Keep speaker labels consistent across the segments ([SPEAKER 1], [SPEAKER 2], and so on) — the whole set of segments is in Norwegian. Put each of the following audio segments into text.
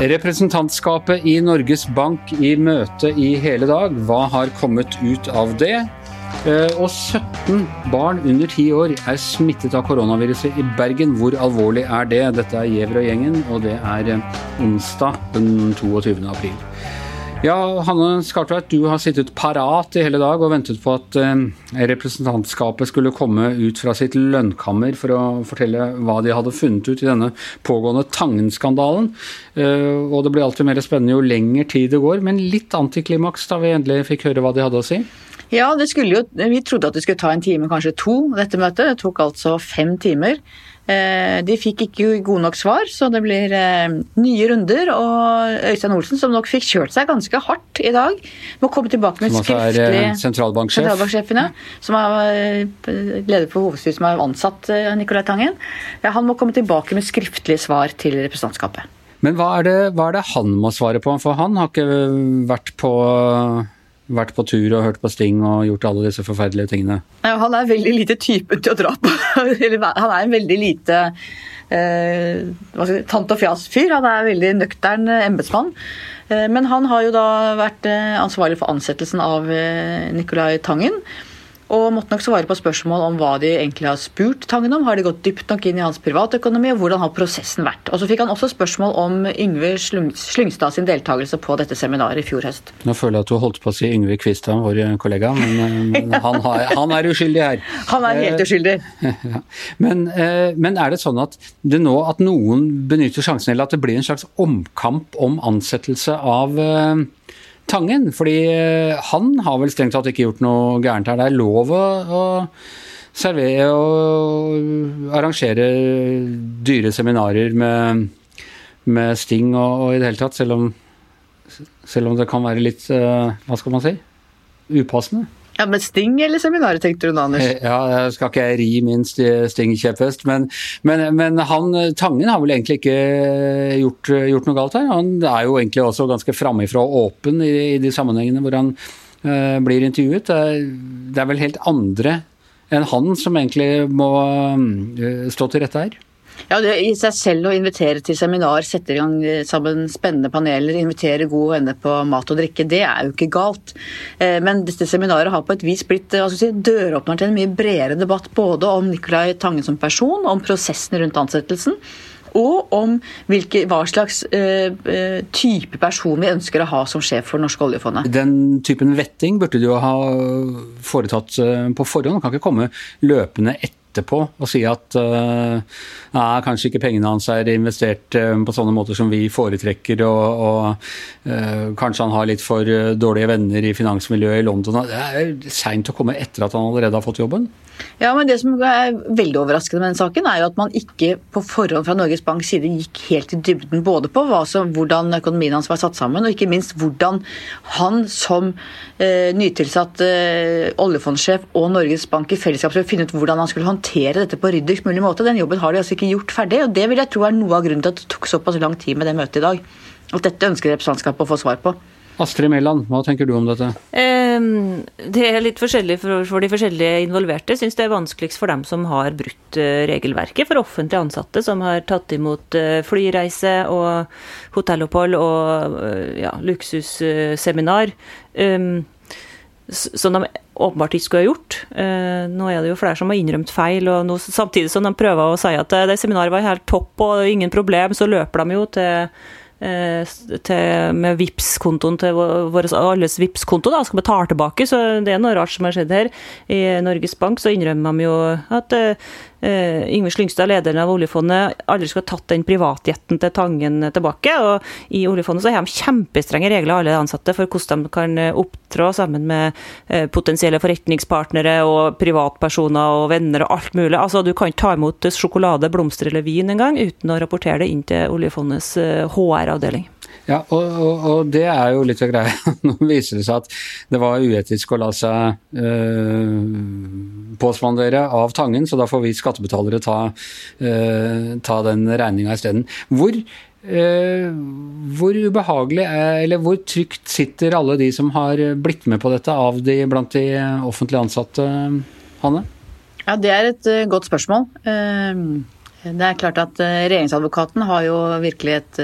[SPEAKER 1] Representantskapet i Norges Bank i møte i hele dag. Hva har kommet ut av det? Eh, og 17 barn under 10 år er smittet av koronaviruset i Bergen. Hvor alvorlig er det? Dette er Gjever og gjengen, og det er eh, onsdag den 22. april. Ja, Hanne Skartveit, du har sittet parat i hele dag og ventet på at eh, representantskapet skulle komme ut fra sitt lønnkammer for å fortelle hva de hadde funnet ut i denne pågående Tangen-skandalen. Eh, og det blir alltid mer spennende jo lenger tid det går, men litt antiklimaks da vi endelig fikk høre hva de hadde å si?
[SPEAKER 2] Ja, jo, vi trodde at det skulle ta en time, kanskje to, dette møtet. Det tok altså fem timer. Eh, de fikk ikke gode nok svar, så det blir eh, nye runder. Og Øystein Olsen, som nok fikk kjørt seg ganske hardt i dag, må komme tilbake med skriftlig
[SPEAKER 1] Som er sentralbanksjef?
[SPEAKER 2] Sentralbanksjefen, ja. Som er leder for hovedstyret som har ansatt Nicolai Tangen. Ja, han må komme tilbake med skriftlig svar til representantskapet.
[SPEAKER 1] Men hva er, det, hva er det han må svare på? For han har ikke vært på vært på tur og hørt på Sting og gjort alle disse forferdelige tingene?
[SPEAKER 2] Ja, han er veldig lite typen til å dra på. han er en veldig lite eh, si, tant og fjas-fyr. Han er en veldig nøktern eh, embetsmann. Eh, men han har jo da vært eh, ansvarlig for ansettelsen av eh, Nicolai Tangen og måtte nok svare på spørsmål om hva de egentlig har spurt Tangen om. Har de gått dypt nok inn i hans privatøkonomi, og hvordan har prosessen vært? Og så fikk han også spørsmål om Yngve Slyngstad sin deltakelse på dette seminaret i fjor høst.
[SPEAKER 1] Nå føler jeg at du holdt på å si Yngve Kvistad, vår kollega, men, eh, men han, har, han, er uskyldig her.
[SPEAKER 2] Han er helt eh, uskyldig.
[SPEAKER 1] Men, eh, men, er det sånn at det nå at noen benytter sjansen, eller at det blir en slags omkamp om ansettelse av Tangen. Fordi eh, han har vel strengt tatt ikke gjort noe gærent her. Det er lov å, servere og arrangere dyre seminarer med, med Sting og, og, i det hele tatt, selv om, selv om det kan være litt uh, Hva skal man si? Upassende.
[SPEAKER 2] Ja, Med Sting eller seminaret, tenkte du nå, Anders?
[SPEAKER 1] Ja, jeg skal ikke jeg ri min Sting-kjepphest, men, men, men, han, Tangen har vel egentlig ikke gjort, gjort, noe galt her. Han er jo egentlig også ganske framifrå og åpen i, i, de sammenhengene hvor han uh, blir intervjuet. Er, det er, vel helt andre enn han som egentlig må uh, stå til rette her.
[SPEAKER 2] Ja, det I seg selv å invitere til seminar, sette i gang eh, sammen spennende paneler, invitere gode venner på mat og drikke, det er jo ikke galt. Eh, men dette seminaret har på et vis blitt altså, si, døråpner til en mye bredere debatt både om Nicolai Tangen som person, om prosessen rundt ansettelsen, og om hvilke, hva slags eh, type person vi ønsker å ha som sjef for Norske oljefondet.
[SPEAKER 1] Den typen vetting burde du jo ha foretatt på forhånd. Du kan ikke komme løpende etter etterpå og si at uh, nei, kanskje ikke pengene hans er investert uh, på sånne måter som vi foretrekker, og, og uh, kanskje han har litt for dårlige venner i finansmiljøet i London. Det er seint å komme etter at han allerede har fått jobben.
[SPEAKER 2] Ja, men Det som er veldig overraskende med den saken, er jo at man ikke på forhånd fra Norges Banks side gikk helt i dybden både på som, hvordan økonomien hans var satt sammen, og ikke minst hvordan han som nytilsatt oljefondsjef og Norges Bank i fellesskap skulle finne ut hvordan han skulle håndtere håndtere dette på ryddigst mulig måte. Den jobben har de altså ikke gjort ferdig, og det vil jeg tro er noe av grunnen til at det tok såpass lang tid med det møtet i dag. At dette ønsker representantskapet å få svar på.
[SPEAKER 1] Astrid Mæland, hva tenker du om dette?
[SPEAKER 3] Um, det er litt forskjellig for, de forskjellige involverte. Jeg syns det er vanskeligst for dem som har brutt uh, regelverket. For offentlig ansatte som har tatt imot uh, flyreise og hotellopphold og uh, ja, luksusseminar. Som de åpenbart ikke skulle ha gjort. Eh, nå er det jo flere som har innrømt feil, og nå, samtidig som de prøver å si at det seminaret var helt topp og ingen problem, så løper de jo til Eh, til, med Vipps-kontoen til vår alles Vipps-konto da, skal betale tilbake. Så det er noe rart som har skjedd her. I Norges Bank så innrømmer de jo at uh, Yngve Slyngstad, lederen av oljefondet, aldri skal ha tatt den privatjetten til Tangen tilbake. Og i oljefondet så har de kjempestrenge regler, alle ansatte, for hvordan de kan opptrå sammen med uh, potensielle forretningspartnere og privatpersoner og venner og alt mulig. Altså, du kan ikke ta imot sjokolade, blomster eller vin engang uten å rapportere det inn til oljefondets uh, HR avdeling.
[SPEAKER 1] Ja, og, og, og, det er jo litt av greia. Nå viser det seg at det var uetisk å la seg øh, påspandere av Tangen, så da får vi skattebetalere ta, uh, ta den regninga isteden. Hvor uh, hvor ubehagelig er, eller hvor trygt sitter alle de som har blitt med på dette av de blant de offentlig ansatte, Hanne?
[SPEAKER 2] Ja, Det er et uh, godt spørsmål. Uh, det er klart at Regjeringsadvokaten har jo virkelig et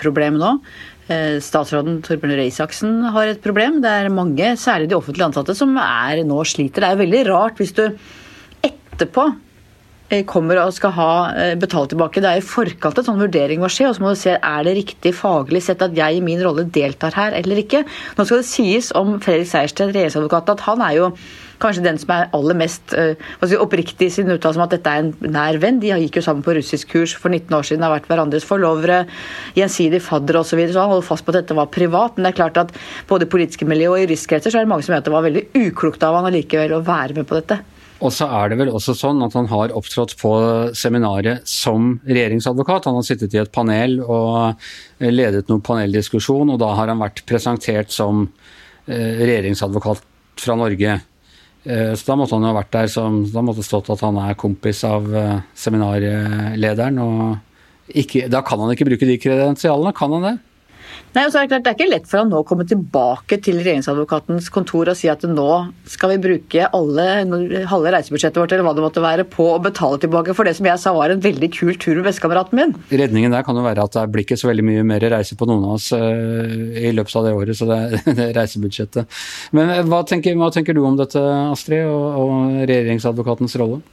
[SPEAKER 2] problem nå. Statsråden Torbjørn Røe Isaksen har et problem. Det er mange, særlig de offentlig ansatte, som er, nå sliter. Det er veldig rart hvis du etterpå Eh, kommer og skal ha eh, betalt tilbake. Det er i forkant en sånn vurdering må skje, og så må du se er det riktig faglig sett at jeg i min rolle deltar her eller ikke. Nå skal det sies om Fredrik Sejersted, regjeringsadvokaten, at han er jo kanskje den som er aller mest uh, si, oppriktig i sin uttalelse om at dette er en nær venn. De gikk jo sammen på russisk kurs for 19 år siden, har vært hverandres forlovere, gjensidig fadder osv. Så, videre, så han holder fast på at dette var privat. Men det er klart at både i politiske miljø og i juristkretser så er det mange som mener at det var veldig uklokt av han allikevel å være med på dette.
[SPEAKER 1] Og så er det vel også sånn at han har opptrådt på seminaret som regjeringsadvokat. Han har sittet i et panel og ledet noen paneldiskusjon, og da har han vært presentert som eh, regjeringsadvokat fra Norge. Eh, så da måtte han jo ha vært der som Da måtte det stått at han er kompis av eh, seminarlederen. Og ikke, da kan han ikke bruke de kredensialene, kan han det?
[SPEAKER 2] Nei, er Det klart, det er ikke lett for han nå å komme tilbake til regjeringsadvokatens kontor og si at nå skal vi bruke alle, halve reisebudsjettet vårt eller hva det måtte være, på å betale tilbake for det som jeg sa var en veldig kul tur med bestekameraten min.
[SPEAKER 1] Redningen der kan jo være at det blir ikke så veldig mye mer reise på noen av oss uh, i løpet av det året, så det er, det er reisebudsjettet. Men uh, hva tenker, hva tenker, du om dette, Astrid, og, og regjeringsadvokatens rolle?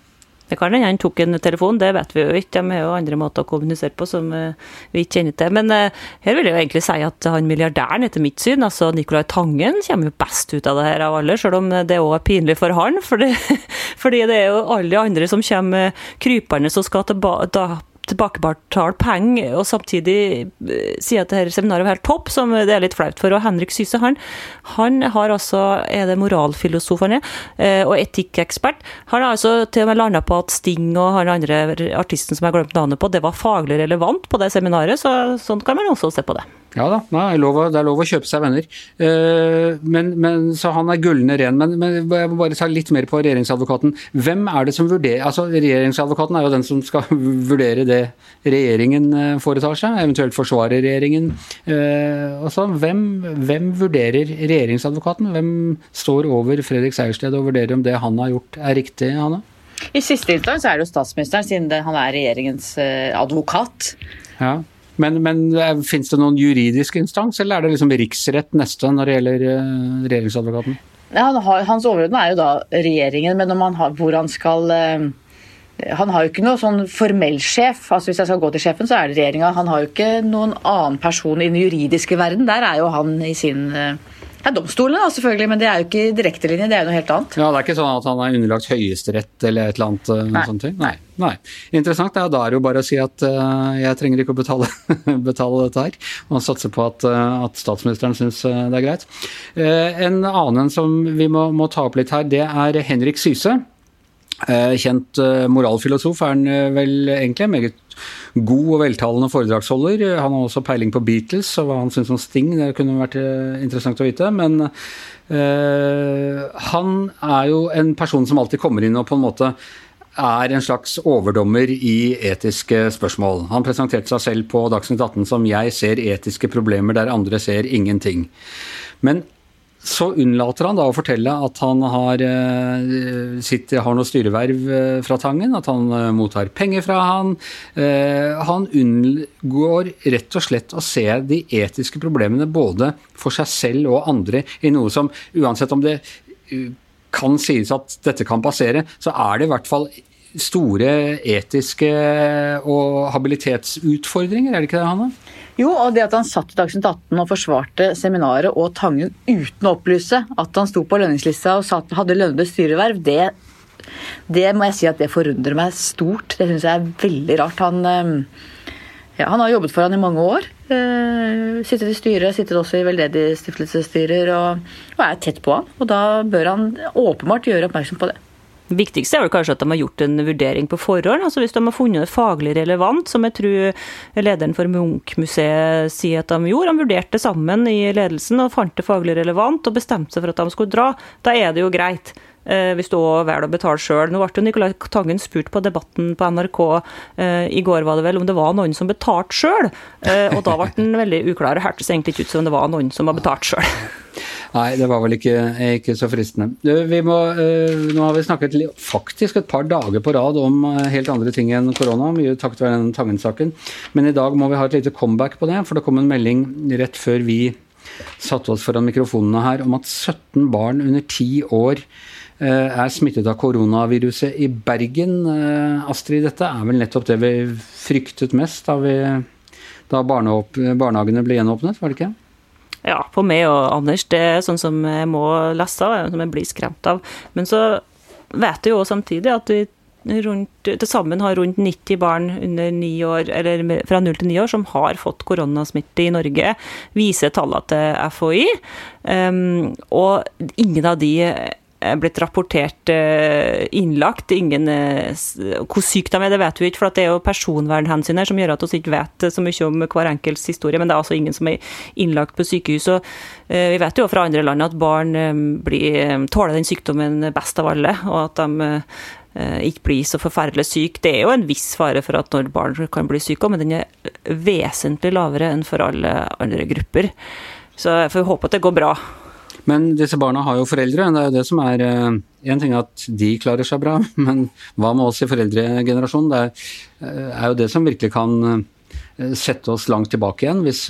[SPEAKER 3] Det kan hende han tok en telefon, det vet vi jo ikke. De har jo andre måter å kommunisere på som eh, vi ikke kjenner til. Men uh, her vil jeg jo egentlig si at han milliardæren, etter mitt syn, altså Nicolai Tangen, kommer jo best ut av det her av alle, selv om det òg er pinlig for han. Fordi, fordi det er jo alle andre som kommer krypende og skal tilbake tilbakebetale penger, og samtidig sier si at dette seminaret var helt topp, som det er litt flaut for. Og Henrik Syse han, han har altså, er det moralfilosof han er, eh, og etikkekspert. Han har altså til og med landa på at Sting og han andre artisten som jeg har glemt navnet på, det var faglig relevant på det seminaret, så sånn kan man også se på det.
[SPEAKER 1] Ja da, det er, lov, det er lov å kjøpe seg venner. Uh, men, men, så han er gullende ren. Men, men, jeg må bare ta litt mer på regjeringsadvokaten. Hvem er det som vurderer Altså, Regjeringsadvokaten er jo den som skal vurdere det regjeringen eh, foretar seg, eventuelt forsvare regjeringen. Uh, altså, hvem, hvem, vurderer regjeringsadvokaten? Hvem står over Fredrik Sejersted og vurderer om det han har gjort er riktig, Hanna?
[SPEAKER 2] I siste instans er det jo statsministeren, siden han er regjeringens advokat.
[SPEAKER 1] Ja. Men, men fins finnes det noen juridisk instans, eller er det liksom riksrett neste når det gjelder uh, regjeringsadvokaten?
[SPEAKER 2] Ja, har, hans overordnede er jo da regjeringen, men han har, hvor han skal uh, han har jo ikke noe sånn formell sjef. altså Hvis jeg skal gå til sjefen, så er det regjeringa. Han har jo ikke noen annen person i den juridiske verden. Der er jo han i sin ja, domstolene selvfølgelig, men det er jo ikke direktelinje, det er jo noe helt annet.
[SPEAKER 1] Ja, Det er ikke sånn at han er underlagt Høyesterett eller et eller annet Nei. sånne sånt? Nei. Nei. Interessant. Ja, da er det jo bare å si at uh, jeg trenger ikke å betale, betale dette her, og satse på at, uh, at statsministeren syns det er greit. en annen som vi må, må ta opp litt her, det er Henrik Syse. Kjent moralfilosof er han vel egentlig. Meget god og veltalende foredragsholder. Han har også peiling på Beatles og hva han syns om Sting. Det kunne vært eh, interessant å vite. Men øh, han er jo en person som alltid kommer inn og på en måte er en slags overdommer i etiske spørsmål. Han presenterte seg selv på Dagsnytt 18 som 'jeg ser etiske problemer der andre ser ingenting'. Men så unnlater han da å fortelle at han har, eh, sitter, har noe styreverv eh, fra Tangen, at han eh, mottar penger fra han. Han unngår rett og slett å se de etiske problemene både for seg selv og andre i noe som, uansett om det kan sies at dette kan passere, så er det i hvert fall store etiske og habilitetsutfordringer, er det ikke det, Hanne?
[SPEAKER 2] Jo, og det at han satt i Dagsnytt 18 og forsvarte seminaret og Tangen uten å opplyse at han sto på lønningslista og satt, hadde lønnede styreverv, det, det, må jeg si at det forundrer meg stort. Det syns jeg er veldig rart. Han, eh, ja, han har jobbet for han i mange år. Eh, sittet i styret, sittet også i veldedig stiftelsesstyrer og, og er tett på han. Og da bør han åpenbart gjøre oppmerksom på det.
[SPEAKER 3] Viktigste er vel kanskje at de har gjort en vurdering på forhånd. altså Hvis de har funnet det faglig relevant, som jeg tror lederen for Munch-museet sier at de gjorde. De vurderte sammen i ledelsen og fant det faglig relevant og bestemte seg for at de skulle dra. Da er det jo greit. eh, hvis du òg velger å betale sjøl. Nå ble jo Nicolai Tangen spurt på Debatten på NRK eh, i går var det vel, om det var noen som betalte sjøl, eh, og da ble den veldig uklar. Det hørtes egentlig ikke ut som det var noen som har betalt sjøl.
[SPEAKER 1] Nei, det var vel ikke, ikke så fristende. Må, uh, nå har vi snakket faktisk et par dager på rad om uh, helt andre ting enn korona, mye takket være den Tangen-saken. Men i dag må vi ha et lite comeback på det, for det kom en melding rett før vi satte oss foran mikrofonene her om at 17 barn under 10 år uh, er smittet av koronaviruset i Bergen. Astrid, dette er vel nettopp det vi fryktet mest da, vi, da barnehagene ble gjenåpnet, var det ikke?
[SPEAKER 3] Ja, på meg og Anders, det er sånn som jeg må lese av, som jeg blir skremt av. Men så vet jeg jo samtidig at vi til sammen har rundt 90 barn under 9 år, eller fra 0 til 9 år som har fått koronasmitte i Norge, viser tallene til FHI. Um, og ingen av de blitt rapportert eh, innlagt. Ingen, eh, hvor sykt de er, det vet vi ikke, for det er jo personvernhensyn som gjør at vi ikke vet så mye om hver enkelts historie. Men det er altså ingen som er innlagt på sykehus. og eh, Vi vet jo fra andre land at barn blir, tåler den sykdommen best av alle, og at de ikke blir så forferdelig syk. Det er jo en viss fare for at når barn kan bli syke, men den er vesentlig lavere enn for alle andre grupper. Så jeg får håpe at det går bra.
[SPEAKER 1] Men disse barna har jo foreldre. Det er jo det som er Én ting ting at de klarer seg bra, men hva med oss i foreldregenerasjonen? Det er, eh, er jo det som virkelig kan eh, sette oss langt tilbake igjen hvis,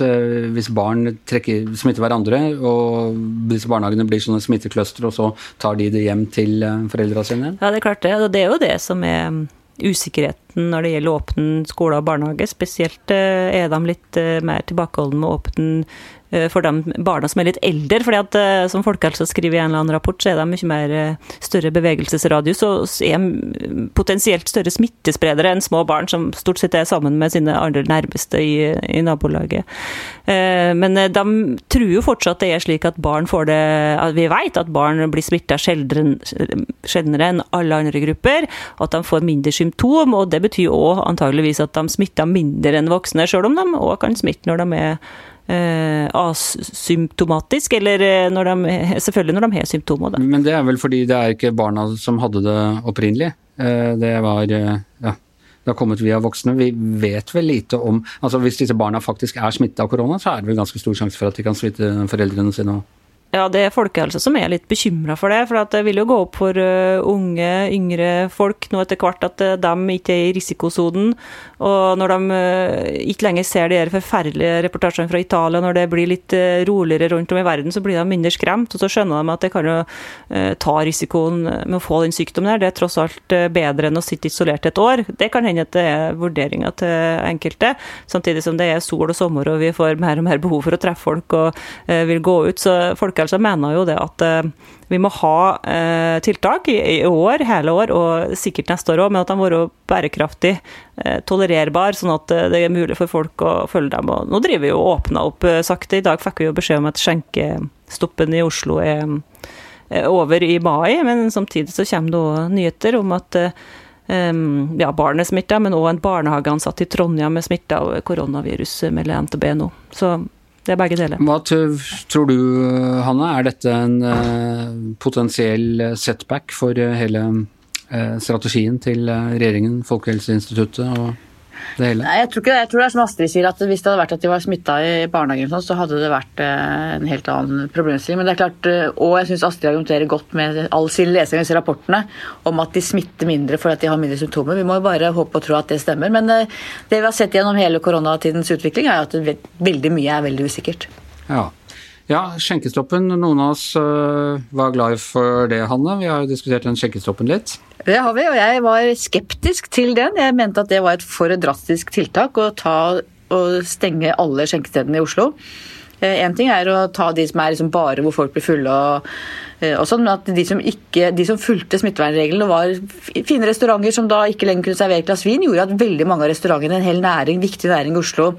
[SPEAKER 1] hvis barn trekker, smitter hverandre og disse barnehagene blir sånne smittekløster, og så tar de det hjem til foreldrene sine?
[SPEAKER 3] Ja, det er klart det. Det er jo det som er mm, usikkerheten når det gjelder åpne skoler og barnehage. Spesielt er de litt mer tilbakeholdne med åpen Eh, for de barna som er litt eldre. fordi at eh, som Folkehelsa skriver i en eller annen rapport, så er de mye mer eh, større bevegelsesradius og er potensielt større smittespredere enn små barn som stort sett er sammen med sine andre nærmeste i, i nabolaget. Men de tror jo fortsatt det er slik at barn får det Vi vet at barn blir smitta sjeldnere enn alle andre grupper, at de får mindre symptom, og det betyr òg antageligvis at de smitter mindre enn voksne, sjøl om de òg kan smitte når de er eh, asymptomatisk, eller eh, når de, selvfølgelig når de har symptomer. Da.
[SPEAKER 1] Men det er vel fordi det er ikke barna som hadde det opprinnelig? Eh, det var eh, ja, det har kommet via voksne. Vi vet vel lite om altså Hvis disse barna faktisk er smittet av korona, så er det vel ganske stor sjanse for at de kan smitte foreldrene sine òg?
[SPEAKER 3] Ja, det er folkehelse som er litt bekymra for det. For det vil jo gå opp for uh, unge, yngre folk nå etter hvert at uh, de ikke er i risikosonen. Og når de uh, ikke lenger ser de her forferdelige reportasjene fra Italia, når det blir litt roligere rundt om i verden, så blir de mindre skremt. Og så skjønner de at de kan jo ta risikoen med å få den sykdommen her. Det er tross alt bedre enn å sitte isolert et år. Det kan hende at det er vurderinga til enkelte. Samtidig som det er sol og sommer og vi får mer og mer behov for å treffe folk og vil gå ut. Så folkehelse Folkehelsa mener jo det at eh, vi må ha eh, tiltak i år, hele år, og sikkert neste år òg, men at de må være bærekraftig, eh, tolererbar, sånn at det er mulig for folk å følge dem. Og nå driver vi og åpner opp sakte. I dag fikk vi jo beskjed om at skjenkestoppen i Oslo er over i mai, men samtidig så kommer det òg nyheter om at ja, barn er smitta, men òg en barnehageansatt i Trondheim er smitta av koronavirus, melder NTB nå. Så det er begge deler.
[SPEAKER 1] Hva tror du, Hanne, er dette en uh, potensiell setback for uh, hele strategien til regjeringen, Folkehelseinstituttet og det hele?
[SPEAKER 2] Nei, jeg tror ikke det. Jeg tror det er som Astrid sier, at hvis det hadde vært at de var smitta i barnehagen, sånn, så hadde det vært eh, en helt annen problemstilling. Men det er klart, eh, Og jeg syns Astrid argumenterer godt med all sin lesing av disse rapportene om at de smitter mindre fordi de har mindre symptomer. Vi må jo bare håpe og tro at det stemmer. Men eh, det vi har sett gjennom hele koronatidens utvikling, er at veldig mye er veldig usikkert.
[SPEAKER 1] Ja. Ja, skjenkestoppen. Noen av oss var glad for det, Hanne. Vi har jo diskutert den skjenkestoppen litt.
[SPEAKER 2] Det har vi, og jeg var skeptisk til den. Jeg mente at det var et for drastisk tiltak å ta og stenge alle skjenkestedene i Oslo. Én eh, ting er å ta de som er liksom bare hvor folk blir fulle og, eh, og sånn, men at de som, ikke, de som fulgte smittevernreglene og var fine restauranter som da ikke lenger kunne servere et glass vin, gjorde at veldig mange av restaurantene, en hel næring, viktig næring i Oslo,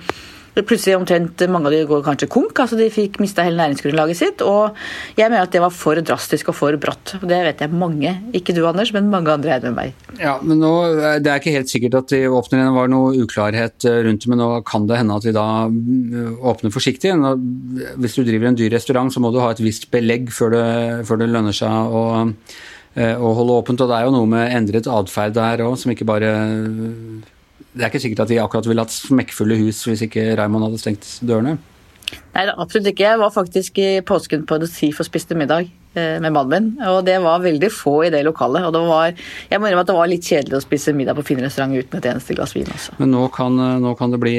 [SPEAKER 2] Plutselig omtrent mange av de går kanskje konk. altså De fikk mista hele næringsgrunnlaget sitt. Og jeg mener at det var for drastisk og for brått. Det vet jeg mange, ikke du Anders, men mange andre er med meg.
[SPEAKER 1] Ja, men nå, Det er ikke helt sikkert at de åpner igjen. Det var noe uklarhet eh, rundt det, men nå kan det hende at de da mm, åpner forsiktig. Hvis du driver en dyr restaurant, så må du ha et visst belegg før det, før det lønner seg å eh, å holde åpent. Og det er jo noe med endret atferd der òg, som ikke bare Det er ikke sikkert at de akkurat ville hatt smekkfulle hus hvis ikke Raymond hadde stengt dørene.
[SPEAKER 2] Nei, absolutt ikke. Jeg var faktisk i påsken på Thief og spiste middag eh, med mannen min. Og det var veldig få i det lokalet. Og det var, jeg må innrømme at det var litt kjedelig å spise middag på fin restaurant uten et eneste glass vin. Også.
[SPEAKER 1] Men nå kan, nå kan det bli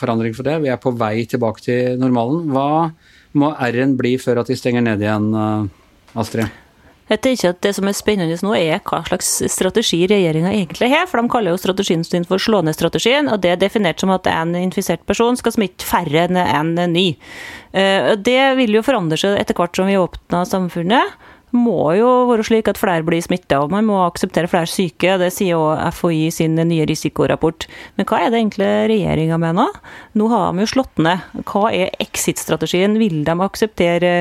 [SPEAKER 1] forandring for det. Vi er på vei tilbake til normalen. Hva må R-en bli før at de stenger ned igjen, Astrid?
[SPEAKER 3] Jeg tenker at Det som er spennende nå, er hva slags strategi regjeringa egentlig har. For de kaller jo strategien sin for slå ned-strategien, og det er definert som at en infisert person skal smitte færre enn en ny. Eh, det vil jo forandre seg etter hvert som vi åpner samfunnet må jo være slik at flere blir smitta, og man må akseptere flere syke. Det sier også FHI sin nye risikorapport. Men hva er det egentlig regjeringa mener? Nå har de jo slått ned. Hva er exit-strategien? Vil de akseptere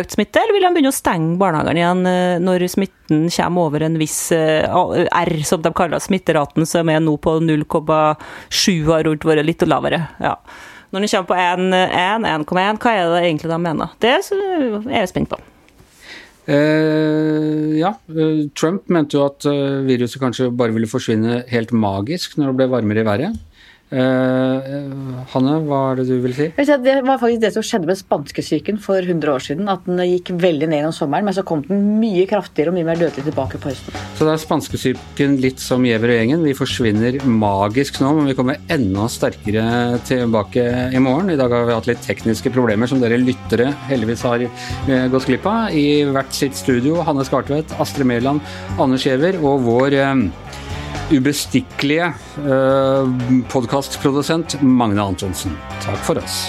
[SPEAKER 3] økt smitte, eller vil de begynne å stenge barnehagene igjen eh, når smitten kommer over en viss eh, R, som de kaller smitteraten, som er nå på 0,7, har rundt vært litt lavere. Ja. Når den kommer på 1,1, hva er det egentlig de mener? Det er jeg spent på.
[SPEAKER 1] Uh, ja, uh, Trump mente jo at uh, viruset kanskje bare ville forsvinne helt magisk når det ble varmere i været. Uh, Hanne, hva er det du vil si?
[SPEAKER 2] Det var faktisk det som skjedde med spanskesyken for 100 år siden. At den gikk veldig ned om sommeren, men så kom den mye kraftigere og mye mer dødelig tilbake på høsten.
[SPEAKER 1] Så da er spanskesyken litt som Giæver og gjengen. Vi forsvinner magisk nå, men vi kommer enda sterkere tilbake i morgen. I dag har vi hatt litt tekniske problemer som dere lyttere heldigvis har uh, gått glipp av. I hvert sitt studio Hanne Skartvedt, Astrid Mæland, Anders Giæver og vår uh, ubestikkelige uh, podkastprodusent Magne Antonsen. Takk for oss.